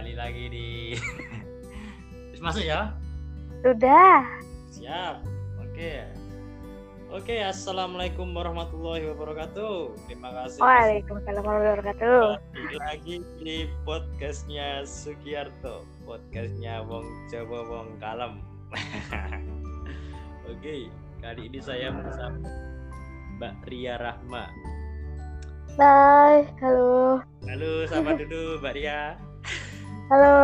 kembali lagi di masuk ya? Sudah. siap. Oke. Oke assalamualaikum warahmatullahi wabarakatuh. Terima kasih. Waalaikumsalam warahmatullahi wabarakatuh. Lagi di podcastnya Sugiarto. Podcastnya Wong Jawa Wong Kalem. Oke kali ini saya bersama Mbak Ria Rahma. Bye. Halo. halo sapa dulu Mbak Ria Halo,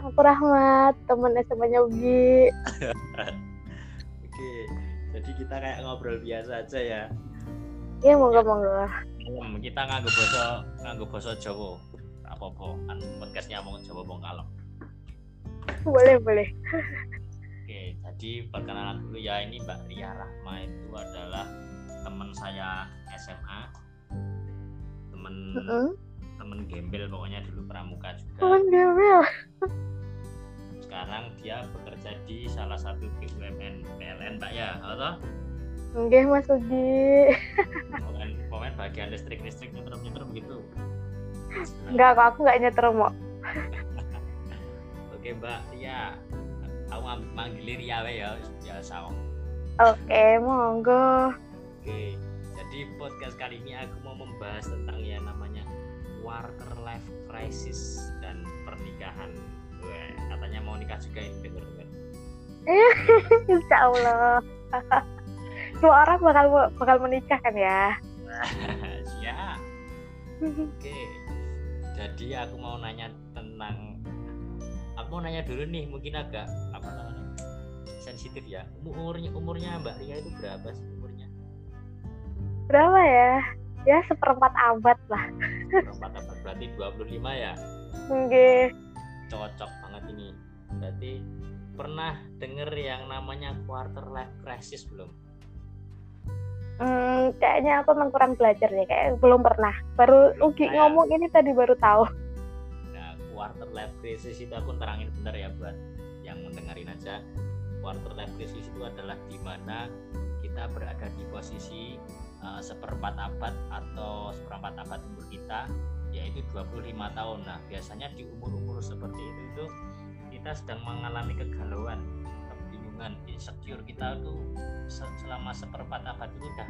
aku Rahmat, temen SMA-nya Ugi. oke jadi kita kayak ngobrol biasa aja ya Iya, monggo-monggo. Hmm, kita nganggo basa nganggo basa Jawa apa-apa kan podcastnya Wong Jawa Kalem Boleh, boleh. Oke, jadi perkenalan dulu ya ini Mbak Ria Rahma itu adalah teman saya SMA, temen Heeh. Temen gembel pokoknya dulu pramuka juga. Temen gembel. Sekarang dia bekerja di salah satu BUMN PLN Mbak ya, atau Nggih, Mas Ugi. pokoknya, pokoknya bagian listrik listrik nyetrum nyetrum gitu. Enggak, kok aku enggak nyeter, Mo. Oke Mbak Ria, aku mang- manggil Ria we ya biasa. Om. Oke, monggo. Oke, jadi podcast kali ini aku mau membahas tentang yang namanya quarter life crisis dan pernikahan. Wah, katanya mau nikah juga ini denger denger. Insya Allah. Dua orang bakal bakal menikah kan ya? Siap. Oke. Jadi aku mau nanya tentang aku mau nanya dulu nih, mungkin agak apa namanya? sensitif ya. Umurnya umurnya Mbak Ria itu berapa sih umurnya? Berapa ya? Ya seperempat abad lah. Berapa abad? Berarti 25 ya? Nggih. cocok banget ini berarti pernah denger yang namanya quarter life crisis belum Hmm, kayaknya aku emang kurang belajar deh, kayak belum pernah. Baru Belum Ugi ya? ngomong ini tadi baru tahu. nah quarter life crisis itu aku terangin bener ya buat yang mendengarin aja quarter life crisis itu adalah di mana kita berada di posisi uh, seperempat abad atau seperempat abad umur kita yaitu 25 tahun. Nah biasanya di umur-umur seperti itu itu kita sedang mengalami kegalauan kebingungan insecure kita tuh se- selama seperempat abad itu udah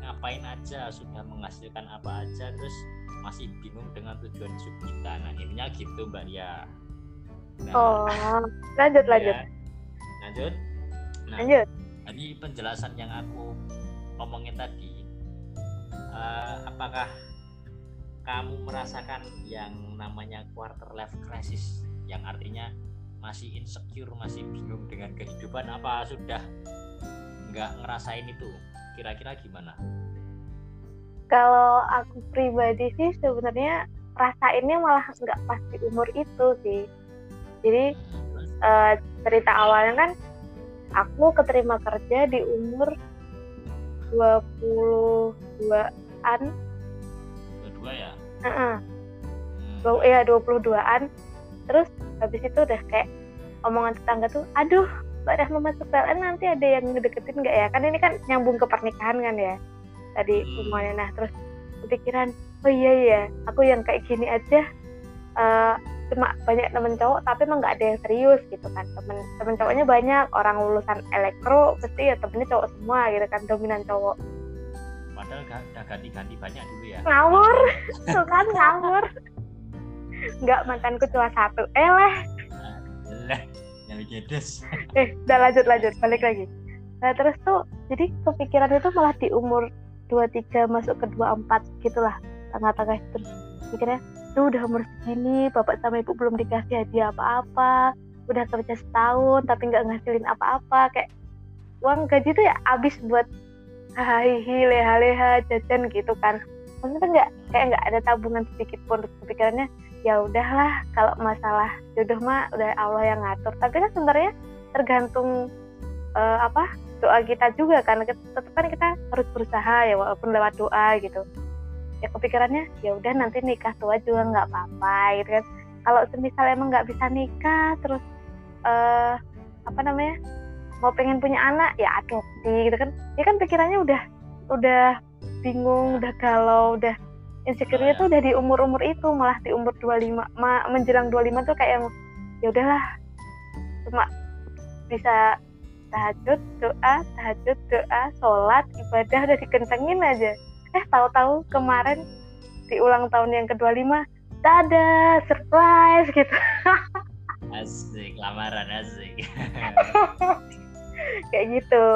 ngapain aja sudah menghasilkan apa aja terus masih bingung dengan tujuan hidup kita. Nah intinya gitu mbak Ria. Nah, Oh, lanjut lanjut. Ya. lanjut. Nah lanjut. tadi penjelasan yang aku omongin tadi eh, apakah kamu merasakan yang namanya quarter life crisis? Yang artinya masih insecure masih bingung dengan kehidupan apa sudah nggak ngerasain itu? Kira-kira gimana? Kalau aku pribadi sih sebenarnya rasainnya malah nggak pas di umur itu sih. Jadi eh, cerita awalnya kan aku keterima kerja di umur 22-an. kedua ya Heeh. Hmm. Dua- ya 22-an. Terus habis itu udah kayak omongan tetangga tuh, aduh Mbak Rahma masuk PLN nanti ada yang ngedeketin nggak ya? Kan ini kan nyambung ke pernikahan kan ya. Tadi Hmm. omongannya. Nah terus kepikiran, oh iya ya, aku yang kayak gini aja eh, cuma banyak temen cowok tapi emang nggak ada yang serius gitu kan. Temen temen cowoknya banyak, orang lulusan elektro pasti ya temennya cowok semua gitu kan, dominan cowok. padahal udah ganti-ganti banyak dulu ya Ngawur, tuh kan ngawur. Nggak mantanku cuma satu. Eh lah, lah nyari gedes eh udah lanjut lanjut balik lagi nah terus tuh jadi kepikiran itu malah di umur 23 masuk ke 24 gitulah tengah-tengah itu mikirnya tuh udah umur segini bapak sama ibu belum dikasih hadiah apa-apa. Udah kerja setahun tapi nggak ngasilin apa-apa. Kayak uang gaji tuh ya habis buat hahihi leha-leha jajan gitu kan. Maksudnya nggak kayak nggak ada tabungan sedikit pun. Kepikirannya ya udahlah kalau masalah jodoh mah udah Allah yang ngatur. Tapi kan sebenarnya tergantung eh, apa doa kita juga kan. Tetap kan kita harus berusaha ya walaupun lewat doa gitu ya kepikirannya ya udah nanti nikah tua juga nggak apa-apa gitu kan. Kalau semisal emang nggak bisa nikah terus eh apa namanya mau pengen punya anak ya adopsi gitu kan. Ya kan pikirannya udah udah bingung udah galau udah insecure-nya Oh, tuh udah di umur-umur itu malah di umur 25 ma, menjelang 25 tuh kayak ya udahlah. Cuma bisa tahajud doa tahajud doa sholat ibadah udah dikencengin aja eh tahu-tahu kemarin di ulang tahun yang ke-25 tada surprise gitu. Asik lamaran asik. Kayak gitu.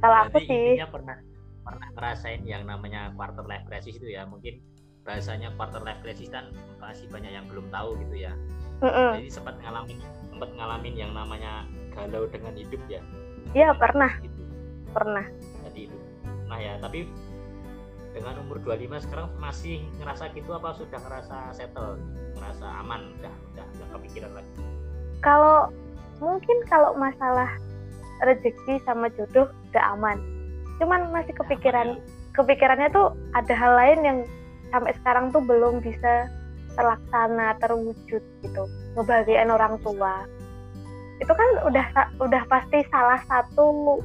Kalau aku sih pernah pernah ngerasain yang namanya quarter life crisis itu ya. Mungkin bahasanya quarter life crisis kan masih banyak yang belum tahu gitu ya. Mm-mm. jadi sempat ngalamin sempat ngalamin yang namanya galau dengan hidup ya. Iya pernah. Gitu. Pernah. Jadi itu. Nah ya tapi dengan umur 25 sekarang masih ngerasa gitu apa sudah ngerasa settle? Ngerasa aman? Udah udah udah kepikiran lagi? Kalau mungkin kalau masalah rezeki sama jodoh udah aman. Cuman masih kepikiran kepikirannya tuh ada hal lain yang sampai sekarang tuh belum bisa terlaksana terwujud gitu. Ngebahagiain orang tua. Itu kan udah udah pasti salah satu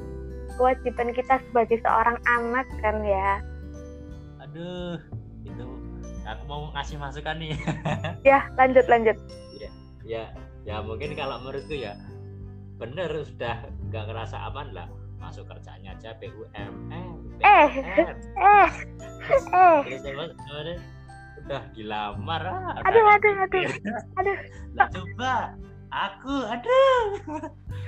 kewajiban kita sebagai seorang anak kan ya aduh itu aku mau ngasih masukan nih ya lanjut lanjut ya ya mungkin kalau menurutku ya bener sudah nggak ngerasa aman lah masuk kerjanya aja BUMN Eh. Eh eh kemarin udah dilamar ah, Aduh, aduh, dipikir. aduh. Lah, coba aku aduh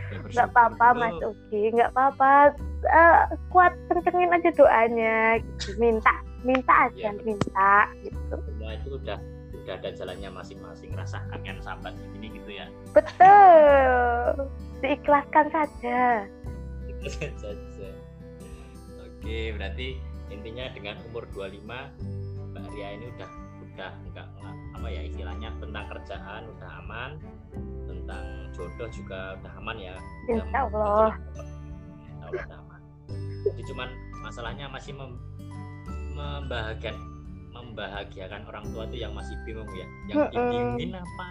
Ya, nggak apa-apa Mas. Ugi nggak apa-apa Eh, kuat kencengin aja doanya gitu. minta minta aja betul. minta gitu. Semua itu udah udah ada jalannya masing-masing. Rasa kangen sahabat ini gitu ya. Betul. Diikhlaskan saja. Itu saja. Oke berarti intinya dengan umur 25 Mbak Ria ini udah udah enggak apa ya istilahnya tentang kerjaan udah aman. Tentang jodoh juga udah aman ya. Insya Allah. Insya Allah udah aman. Jadi cuman masalahnya masih mem, membahagiakan membahagiakan orang tua tuh yang masih bingung ya. Yang dibingungin apa?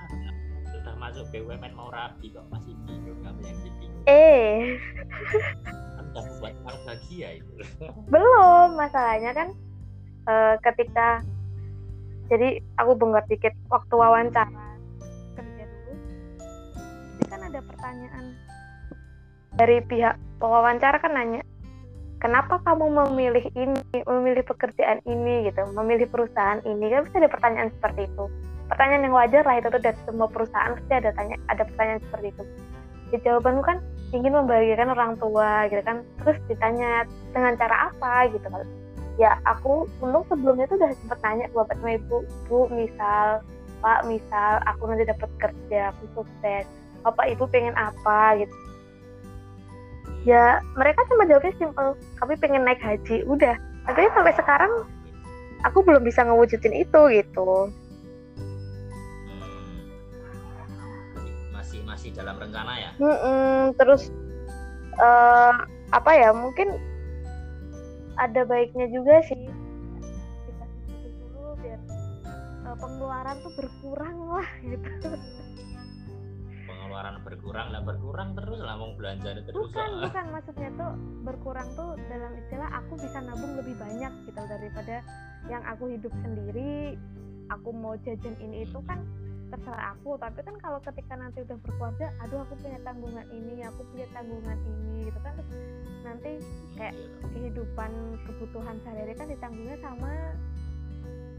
Sudah masuk BUMN mau rapi kok masih bingung apa yang dibingung eh. Kan udah membuat orang bahagia itu. Belum masalahnya kan eh, ketika jadi aku bongkar dikit waktu wawancara kerja dulu ini kan ada pertanyaan. Dari pihak pewawancara kan nanya kenapa kamu memilih ini memilih pekerjaan ini gitu memilih perusahaan ini? Kan bisa ada pertanyaan seperti itu. Pertanyaan yang wajar lah itu tuh dari semua perusahaan pasti ada tanya ada pertanyaan seperti itu. Ya, jawabanku kan ingin membahagiakan orang tua gitu kan terus ditanya dengan cara apa? gitu kan. Ya aku untung sebelumnya tuh udah sempet nanya ke bapak sama ibu bu misal pak misal aku nanti dapat kerja aku sukses bapak ibu pengen apa? gitu ya mereka cuma jawabnya simple kami pengen naik haji. Udah. Tapi sampai sekarang aku belum bisa ngewujudin itu gitu. Masih masih dalam rencana ya? Mm-mm, terus eh, apa ya mungkin ada baiknya juga sih. Dulu biar eh, pengeluaran tuh berkurang lah gitu pengeluaran berkurang lah berkurang terus lah mau belanja terus bukan lah. bukan maksudnya tuh berkurang tuh dalam istilah aku bisa nabung lebih banyak gitu daripada yang aku hidup sendiri aku mau jajan ini itu kan terserah aku tapi kan kalau ketika nanti udah berkeluarga aduh aku punya tanggungan ini aku punya tanggungan ini gitu kan Terus nanti kayak Iya. kehidupan kebutuhan sehari-hari kan ditanggungnya sama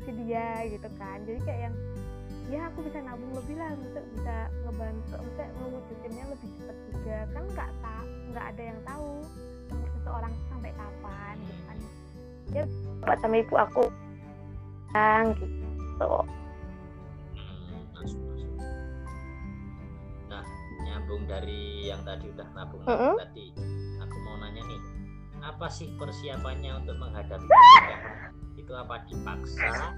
si dia gitu kan jadi kayak yang ya aku bisa nabung lebih lah bisa bisa ngebantu bisa mewujudinnya lebih cepat juga kan nggak tak nggak ada yang tahu umur seseorang sampai kapan gitu kan ya bapak sama ibu aku yang gitu Hmm, masuk, masuk. Nah, nyambung dari yang tadi udah nabung Mm-mm. tadi, aku mau nanya nih, apa sih persiapannya untuk menghadapi pernikahan? Itu apa dipaksa,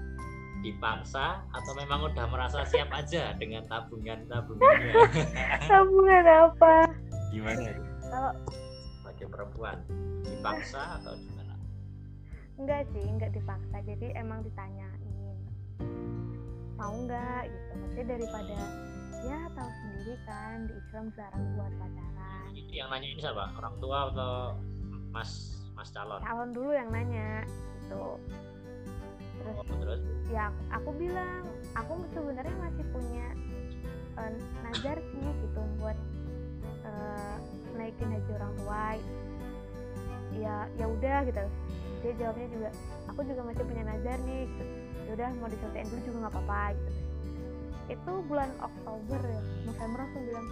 dipaksa, atau memang udah merasa siap aja dengan tabungan tabungannya? tabungan apa Gimana? kalau Sebagai perempuan, dipaksa atau gimana? enggak sih enggak dipaksa jadi emang ditanyain mau nggak gitu maksudnya daripada ya tahu sendiri kan di Islam jarang buat pacaran Itu yang nanya ini siapa? Orang tua atau mas mas calon? calon dulu yang nanya gitu ya aku bilang aku sebenarnya masih punya uh, nazar sih gitu buat uh, naikin haji orang tua. Ya ya udah gitu. Dia jawabnya juga aku juga masih punya nazar nih gitu. Ya udah mau diselesaikan dulu juga nggak apa-apa gitu. Itu bulan Oktober ya November aku bilang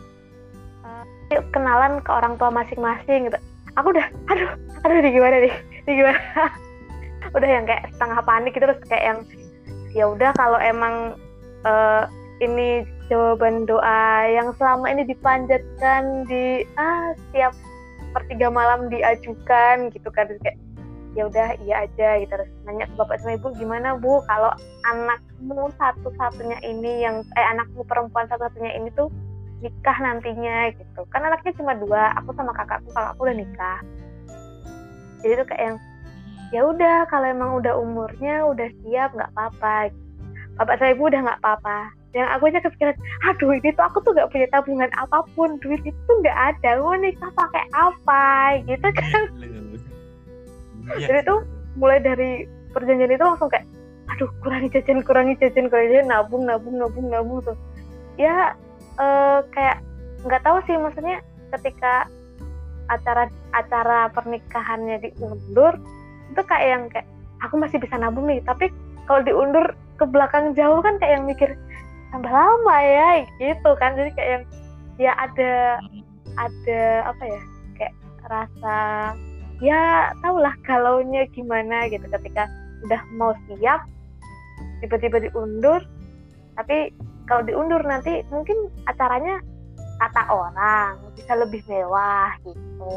uh, kenalan ke orang tua masing-masing gitu. Aku udah aduh aduh di gimana nih? Di gimana udah yang kayak setengah panik gitu terus kayak yang ya udah kalau emang uh, ini jawaban doa yang selama ini dipanjatkan di ah setiap pertiga malam diajukan gitu kan. Terus kayak ya udah iya aja gitu. Terus nanya ke bapak sama ibu gimana bu kalau anakmu satu-satunya ini yang eh anakmu perempuan satu-satunya ini tuh nikah nantinya gitu. Kan anaknya cuma dua aku sama kakakku kalau aku udah nikah. Jadi tuh kayak yang ya udah kalau emang udah umurnya udah siap nggak apa-apa. Bapak saya ibu udah nggak apa-apa. Yang aku aja kepikiran aduh ini tuh aku tuh nggak punya tabungan apa pun duit itu nggak ada. Mau nikah pakai apa? Gitu kan. Iya. jadi tuh mulai dari perjanjian itu langsung kayak aduh kurangi jajan kurangi jajan kurangi jajan. Nabung nabung nabung nabung tuh. Ya uh, kayak nggak tahu sih maksudnya ketika acara acara pernikahannya diundur itu kayak yang kayak aku masih bisa nabung nih tapi kalau diundur ke belakang jauh kan kayak yang mikir tambah lama ya gitu kan jadi kayak yang ya ada ada apa ya kayak rasa ya tahulah galaunya gimana gitu ketika udah mau siap tiba-tiba diundur tapi kalau diundur nanti mungkin acaranya kata orang bisa lebih mewah gitu.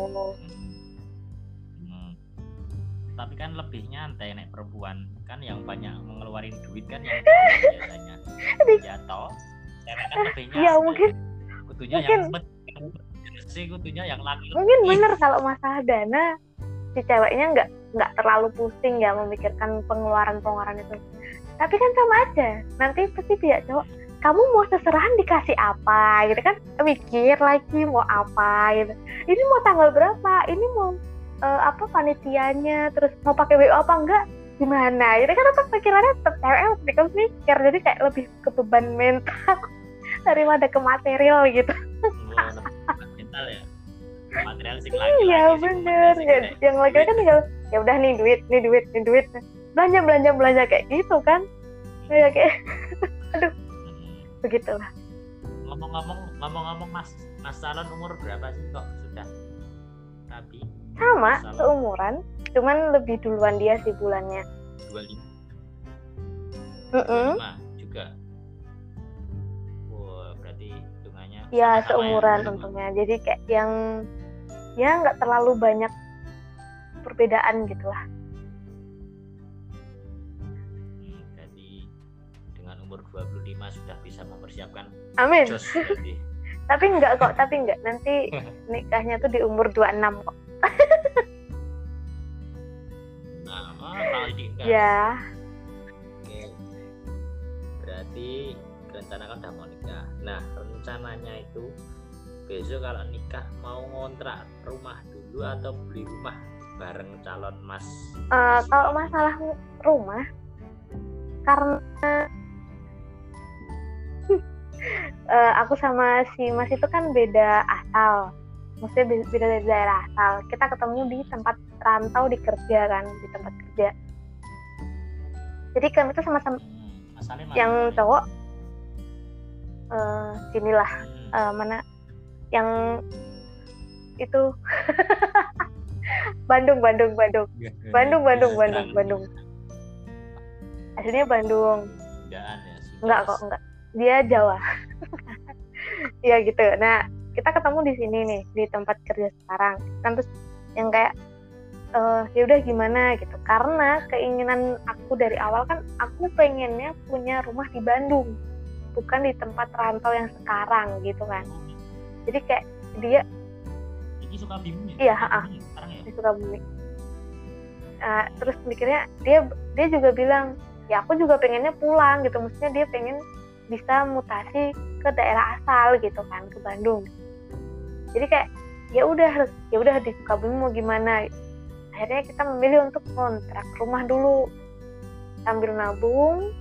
Tapi kan lebih nyantai nek perempuan kan yang banyak mengeluarin duit kan yang biasanya. Jatuh cewek kan lebih nyantai ya mungkin kutunya mungkin, yang sih kutunya yang laki mungkin bener kalau masalah dana si ceweknya nggak nggak terlalu pusing ya memikirkan pengeluaran pengeluaran itu. Tapi kan sama aja nanti pasti pihak cowok kamu mau seserahan dikasih apa? Gitu kan mikir lagi mau apa gitu. Ini mau tanggal berapa? Ini mau uh, apa panitianya terus mau pakai WO apa enggak gimana? Jadi kan tetap pikirannya tetap cewek mereka mikir jadi kayak lebih ke beban mental daripada ke material gitu. Mental ya? Lagi iya bener. ya, yang lagi kan tinggal ya udah nih duit nih duit nih duit. Belanja belanja belanja kayak gitu kan. Kayak kayak aduh hmm. begitulah. Ngomong-ngomong ngomong-ngomong mas mas salon umur berapa sih kok sudah? Tapi sama seumuran. Cuman lebih duluan dia sih bulannya. Dua lima mm -mm. juga. Wow, berarti hitungannya ya seumuran ya, untungnya jadi kayak yang ya nggak terlalu banyak perbedaan gitulah. Hmm, jadi dengan umur 25 sudah bisa mempersiapkan amin. tapi enggak kok tapi enggak nanti nikahnya tuh di umur 26 kok nah oh, ya. Oke. berarti rencanakan udah mau nikah. Nah rencananya itu besok kalau nikah mau ngontrak rumah dulu atau beli rumah bareng calon mas? Uh, kalau masalah rumah karena uh, aku sama si mas itu kan beda asal maksudnya beda dari daerah asal. Kita ketemu di tempat rantau di kerja kan di tempat kerja. Jadi kami itu sama-sama yang cowok uh, sinilah uh, mana yang itu. Bandung Bandung Bandung. Iya, iya, Bandung iya. Bandung Bandung Bandung. Aslinya Bandung. Enggak kok enggak. Dia Jawa. Ya gitu. Nah kita ketemu di sini nih di tempat kerja sekarang. Kan terus yang kayak uh, ya udah gimana gitu. Karena keinginan aku dari awal kan aku pengennya punya rumah di Bandung bukan di tempat rantau yang sekarang gitu kan. Jadi kayak dia ini suka bumi ya? iya ah ya? di Sukabumi. Uh, terus mikirnya dia dia juga bilang ya aku juga pengennya pulang gitu. Maksudnya dia pengen bisa mutasi ke daerah asal gitu kan ke Bandung jadi kayak ya udah ya udah di Sukabumi mau gimana? Akhirnya kita memilih untuk kontrak rumah dulu. Sambil nabung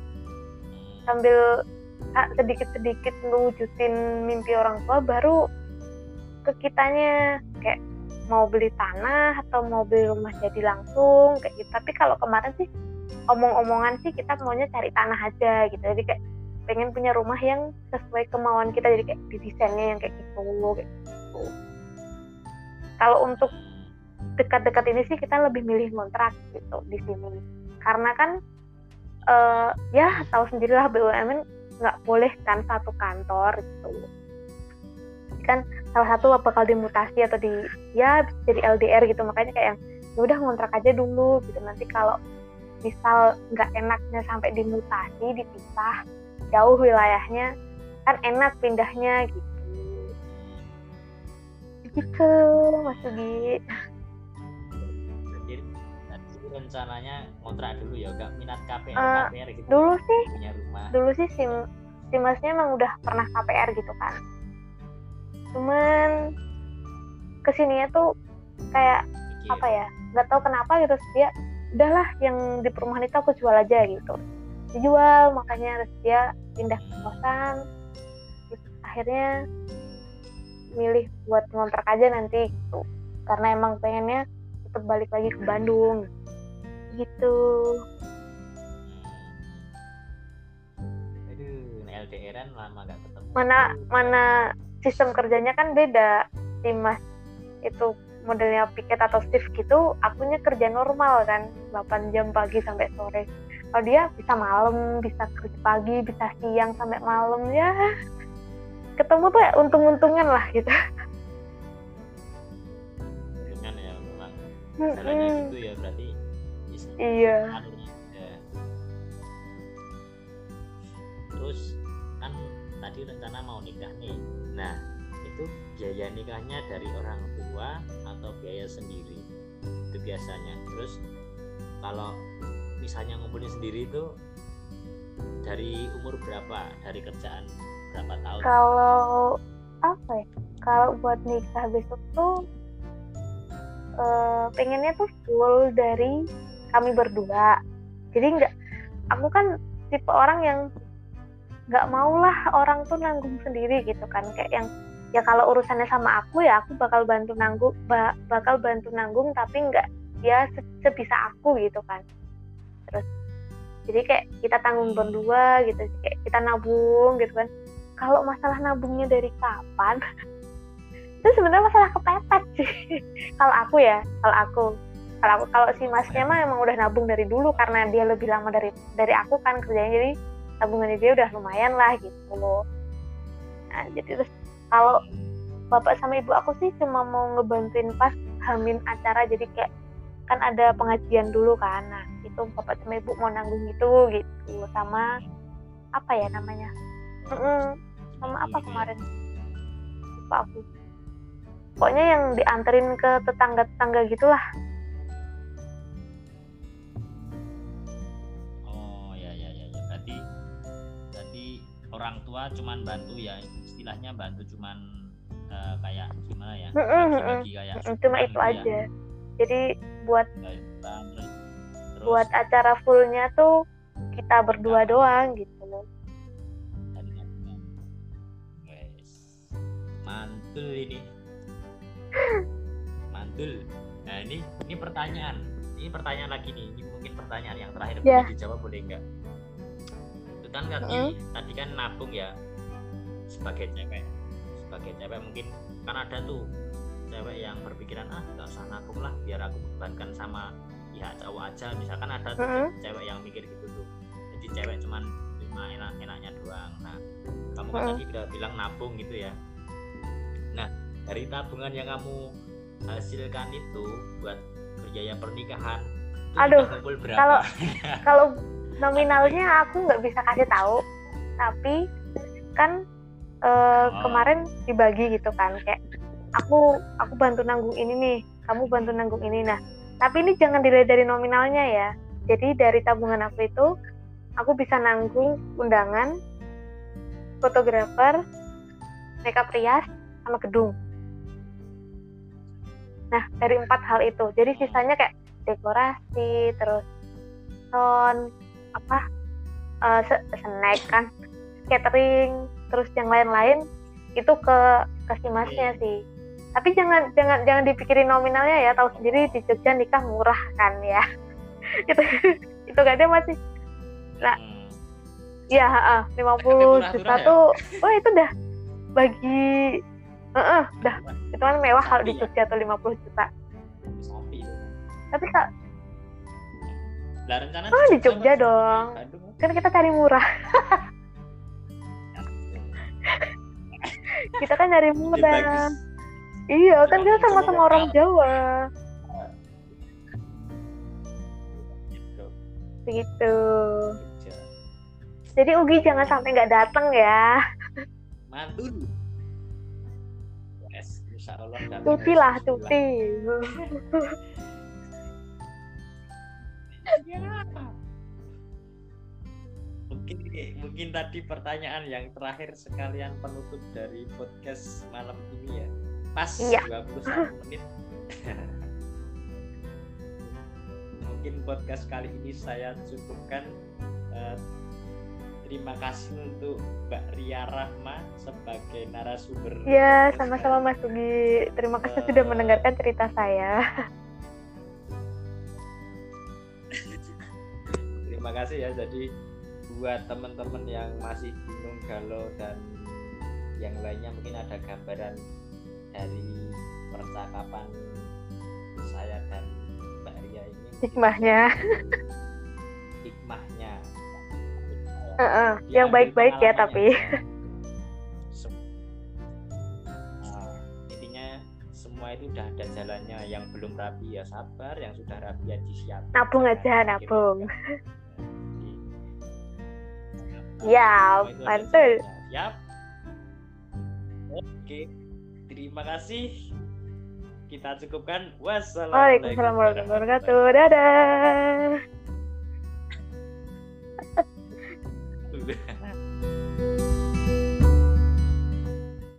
sambil sedikit-sedikit mewujudin mimpi orang tua baru ke kitanya kayak mau beli tanah atau mau beli rumah jadi langsung kayak gitu. Tapi kalau kemarin sih omong-omongan sih kita maunya cari tanah aja gitu. Jadi kayak pengen punya rumah yang sesuai kemauan kita. Jadi kayak di desainnya yang kayak gitu kayak gitu kalau untuk dekat-dekat ini sih kita lebih milih kontrak gitu di sini. Karena kan uh, ya tahu sendirilah BUMN nggak boleh kan satu kantor gitu. Kan salah satu bakal dimutasi atau di ya jadi LDR gitu. Makanya kayak yang ya udah ngontrak aja dulu gitu. Nanti kalau misal nggak enaknya sampai dimutasi dipisah jauh wilayahnya kan enak pindahnya gitu gitu Mas Sugi rencananya ngontrak dulu ya gak minat KPR uh, KPR gitu. dulu sih punya rumah. dulu sih sim si masnya emang udah pernah KPR gitu kan. Cuman ke sininya tuh kayak Mikir. apa ya nggak tahu kenapa gitu dia udahlah yang di perumahan itu aku jual aja gitu. Dijual makanya harus dia pindah ke kosan. Terus akhirnya milih buat ngontrak aja nanti gitu. Karena emang pengennya tetap balik lagi ke Bandung. Gitu. Aduh LDRan lama gak ketemu. Mana mana sistem kerjanya kan beda. Si mas itu modelnya piket atau shift gitu akunya kerja normal kan. 8 jam pagi sampai sore. Kalau dia bisa malam bisa kerja pagi bisa siang sampai malam ya ketemu tuh ya untung-untungan lah gitu. Dengan ya memang caranya gitu ya berarti iya. terus kan tadi rencana mau nikah nih. Nah itu biaya nikahnya dari orang tua atau biaya sendiri? Itu biasanya. Terus kalau misalnya ngumpulin sendiri itu dari umur berapa? Dari kerjaan berapa tahun? Kalau apa ya? Kalau buat nikah besok tuh uh, pengennya tuh full dari kami berdua. Jadi nggak aku kan tipe orang yang nggak maulah orang tuh nanggung sendiri gitu kan. Kayak yang ya kalau urusannya sama aku ya aku bakal bantu nanggung ba bakal bantu nanggung tapi nggak ya se sebisa aku gitu kan. Terus jadi kayak kita tanggung berdua gitu kayak kita nabung gitu kan kalau masalah nabungnya dari kapan itu sebenarnya masalah kepepet sih. Kalau aku ya kalau aku kalau kalau si masnya mah emang udah nabung dari dulu karena dia lebih lama dari dari aku kan kerjanya. Jadi tabungannya dia udah lumayan lah gitu loh. Nah jadi terus kalau bapak sama ibu aku sih cuma mau ngebantuin pas hamin acara. Jadi kayak kan ada pengajian dulu kan. Nah itu bapak sama ibu mau nanggung itu gitu sama apa ya namanya? Mm -mm, sama apa kemarin? Lupa aku. Pokoknya yang dianterin ke tetangga-tetangga gitulah. Orang tua cuman bantu ya istilahnya bantu cuman uh, kayak gimana ya? Bagi kayak cuma itu ya. aja. Jadi buat terus, buat acara fullnya tuh kita berdua nah, doang gitu mantul ini. Mantul. Nah ini ini pertanyaan. Ini pertanyaan lagi nih. Ini mungkin pertanyaan yang terakhir. Yeah. boleh dijawab boleh enggak? Kan tadi mm. tadi kan nabung ya sebagai cewek. Sebagai cewek mungkin kan ada tuh cewek yang berpikiran ah nggak usah nabung lah biar aku bebankan sama pihak cowok aja. Misalkan ada tuh mm. cewek yang mikir gitu tuh. Jadi cewek cuman lima enak enaknya doang. Nah kamu kan mm. tadi udah bilang nabung gitu ya dari tabungan yang kamu hasilkan itu buat biaya pernikahan aduh kalau kalau nominalnya aku nggak bisa kasih tahu tapi kan uh, oh. kemarin dibagi gitu kan kayak aku aku bantu nanggung ini nih kamu bantu nanggung ini. Nah tapi ini jangan dilihat dari nominalnya ya. Jadi dari tabungan aku itu aku bisa nanggung undangan fotografer makeup rias sama gedung nah dari empat hal itu. Jadi sisanya kayak dekorasi terus sound apa uh, snack kan catering terus yang lain-lain itu ke ke si masnya sih. Tapi jangan jangan jangan dipikirin nominalnya ya tahu sendiri di Jogja nikah murah kan ya. Itu itu kan dia masih Nah, ya 50 murah-murah juta ya? tuh wah itu dah bagi Heeh, dah. Itu kan mewah kalau di? Jogja tuh 50 juta. Sapi tapi kak Lah rencana Oh, di Jogja dong. Kan kita cari murah. Kita kan Ide murah. Iya kan kita sama-sama orang. Jawa. Gitu, begitu jadi Ugi jangan sampai nggak datang ya. Mantul. Allah cuti lah cuti Ya. Mungkin mungkin tadi pertanyaan yang terakhir sekalian penutup dari podcast malam ini ya. Pas Iya. 21 menit. mungkin podcast kali ini saya cukupkan Eh, terima kasih untuk Mbak Ria Rahma sebagai narasumber ya podcast sama-sama Mas Ugi terima kasih sudah Eh. mendengarkan cerita saya Terima kasih ya. Jadi buat teman-teman yang masih bingung galau dan yang lainnya mungkin ada gambaran dari percakapan saya dan Mbak Ria ini hikmahnya. Heeh, Ya, yang baik-baik ya tapi Sem- Nah, intinya semua itu udah ada jalannya yang belum rapi ya sabar yang sudah rapi ya disiapkan Nabung aja, Nah, nabung. Ya, mantul. jalannya. Siap. Oke, terima kasih. Kita cukupkan. Wassalamualaikum warahmatullahi wabarakatuh dadah wabarakatuh.